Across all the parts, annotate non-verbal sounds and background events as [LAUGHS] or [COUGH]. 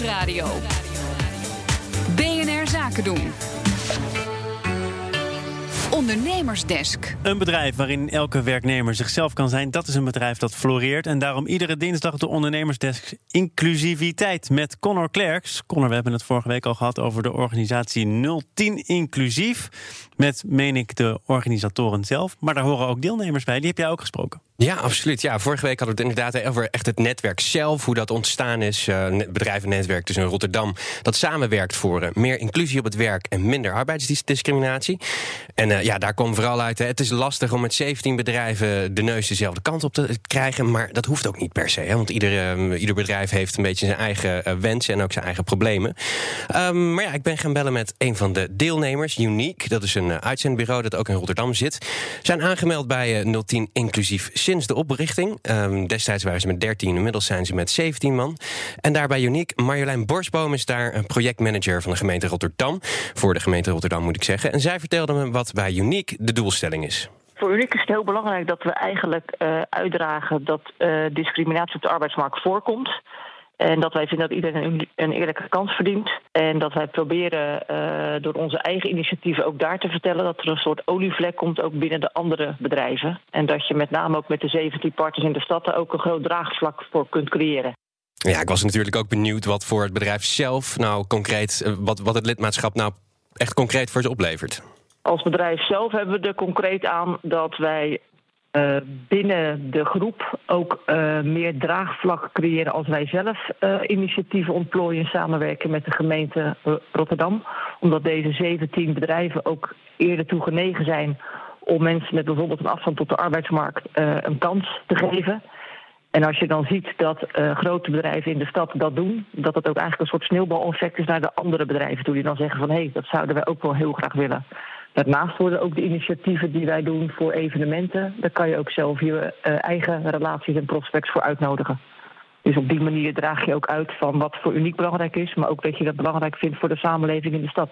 Nieuwsradio. BNR Zaken doen. Ondernemersdesk. Een bedrijf waarin elke werknemer zichzelf kan zijn, dat is een bedrijf dat floreert. En daarom iedere dinsdag de Ondernemersdesk inclusiviteit met Connor Klerks. Connor, we hebben het vorige week al gehad over de organisatie 010 Inclusief. Met, meen ik, de organisatoren zelf. Maar daar horen ook deelnemers bij. Die heb jij ook gesproken. Ja, absoluut. Ja, vorige week hadden we het inderdaad over echt het netwerk zelf. Hoe dat ontstaan is. Uh, bedrijvennetwerk tussen Rotterdam. Dat samenwerkt voor uh, meer inclusie op het werk en minder arbeidsdiscriminatie. En uh, ja, daar komt vooral uit. Het is lastig om met 17 bedrijven de neus dezelfde kant op te krijgen. Maar dat hoeft ook niet per se. Hè, want ieder, ieder bedrijf heeft een beetje zijn eigen wensen en ook zijn eigen problemen. Um, maar ja, ik ben gaan bellen met een van de deelnemers, Unique. Dat is een uitzendbureau dat ook in Rotterdam zit. Zijn aangemeld bij 010 Inclusief sinds de oprichting. Um, destijds waren ze met 13, inmiddels zijn ze met 17 man. En daarbij uniek, Marjolein Borsboom is daar projectmanager van de gemeente Rotterdam. Voor de gemeente Rotterdam moet ik zeggen. En zij vertelde me wat bij Uniek de doelstelling is. Voor Uniek is het heel belangrijk dat we eigenlijk uh, uitdragen dat uh, discriminatie op de arbeidsmarkt voorkomt. En dat wij vinden dat iedereen een eerlijke kans verdient. En dat wij proberen uh, door onze eigen initiatieven ook daar te vertellen dat er een soort olievlek komt ook binnen de andere bedrijven. En dat je met name ook met de 17 partners in de stad er ook een groot draagvlak voor kunt creëren. Ja, ik was natuurlijk ook benieuwd wat voor het bedrijf zelf nou concreet, eh, wat, wat het lidmaatschap nou echt concreet voor ze oplevert. Als bedrijf zelf hebben we er concreet aan dat wij uh, binnen de groep ook uh, meer draagvlak creëren als wij zelf uh, initiatieven ontplooien samenwerken met de gemeente Rotterdam. Omdat deze 17 bedrijven ook eerder toe genegen zijn om mensen met bijvoorbeeld een afstand tot de arbeidsmarkt een kans te geven. En als je dan ziet dat grote bedrijven in de stad dat doen, dat het ook eigenlijk een soort sneeuwbaleffect is naar de andere bedrijven toe, die dan zeggen van hé, hey, dat zouden wij ook wel heel graag willen. Daarnaast worden ook de initiatieven die wij doen voor evenementen. Daar kan je ook zelf je uh, eigen relaties en prospects voor uitnodigen. Dus op die manier draag je ook uit van wat voor uniek belangrijk is, maar ook dat je dat belangrijk vindt voor de samenleving in de stad.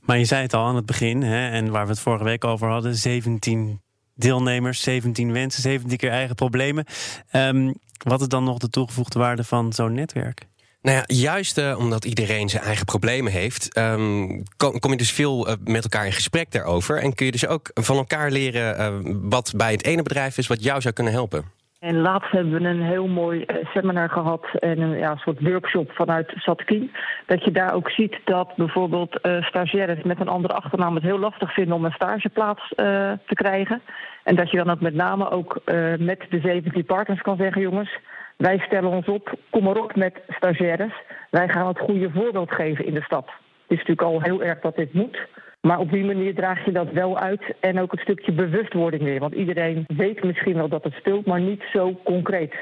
Maar je zei het al aan het begin, hè, en waar we het vorige week over hadden: 17 deelnemers, 17 wensen, 17 keer eigen problemen. Um, wat is dan nog de toegevoegde waarde van zo'n netwerk? Nou ja, juist uh, omdat iedereen zijn eigen problemen heeft, um, kom, kom, je dus veel uh, met elkaar in gesprek daarover. En kun je dus ook van elkaar leren uh, wat bij het ene bedrijf is wat jou zou kunnen helpen. En laatst hebben we een heel mooi seminar gehad en een ja, soort workshop vanuit Satkin. Dat je daar ook ziet dat bijvoorbeeld stagiaires met een andere achternaam het heel lastig vinden om een stageplaats te krijgen. En dat je dan ook met name ook met de 17 partners kan zeggen: jongens wij stellen ons op, kom maar op met stagiaires. Wij gaan het goede voorbeeld geven in de stad. Het is natuurlijk al heel erg dat dit moet. Maar op die manier draag je dat wel uit en ook een stukje bewustwording weer. Want iedereen weet misschien wel dat het speelt, maar niet zo concreet.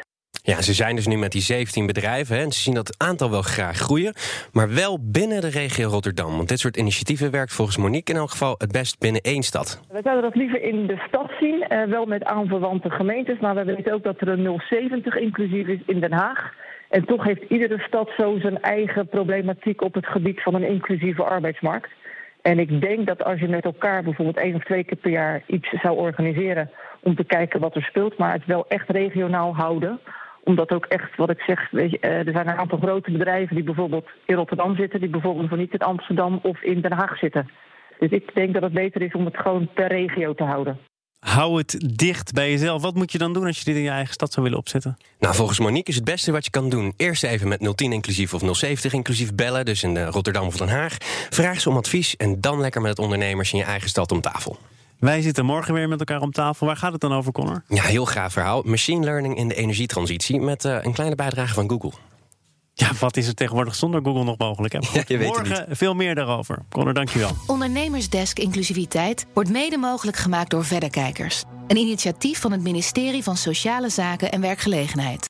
Ja, ze zijn dus nu met die 17 bedrijven hè, en ze zien dat aantal wel graag groeien, maar wel binnen de regio Rotterdam. Want dit soort initiatieven werkt volgens Monique in elk geval het best binnen één stad. We zouden dat liever in de stad zien, eh, wel met aanverwante gemeentes, maar we weten ook dat er een 070 inclusief is in Den Haag. En toch heeft iedere stad zo zijn eigen problematiek op het gebied van een inclusieve arbeidsmarkt. En ik denk dat als je met elkaar bijvoorbeeld één of twee keer per jaar iets zou organiseren om te kijken wat er speelt, maar het wel echt regionaal houden omdat ook echt, wat ik zeg, weet je, eh, er zijn een aantal grote bedrijven die bijvoorbeeld in Rotterdam zitten, die bijvoorbeeld niet in Amsterdam of in Den Haag zitten. Dus ik denk dat het beter is om het gewoon per regio te houden. Hou het dicht bij jezelf. Wat moet je dan doen als je dit in je eigen stad zou willen opzetten? Nou, volgens Monique is het beste wat je kan doen. Eerst even met 010 inclusief of 070 inclusief bellen, dus in Rotterdam of Den Haag. Vraag ze om advies en dan lekker met het ondernemers in je eigen stad om tafel. Wij zitten morgen weer met elkaar om tafel. Waar gaat het dan over, Connor? Ja, heel gaaf verhaal. Machine learning in de energietransitie met uh, een kleine bijdrage van Google. Ja, wat is er tegenwoordig zonder Google nog mogelijk? Hè? [LAUGHS] Ja, je weet morgen veel meer daarover. Connor, dankjewel. Ondernemersdesk Inclusiviteit wordt mede mogelijk gemaakt door Verderkijkers. Een initiatief van het ministerie van Sociale Zaken en Werkgelegenheid.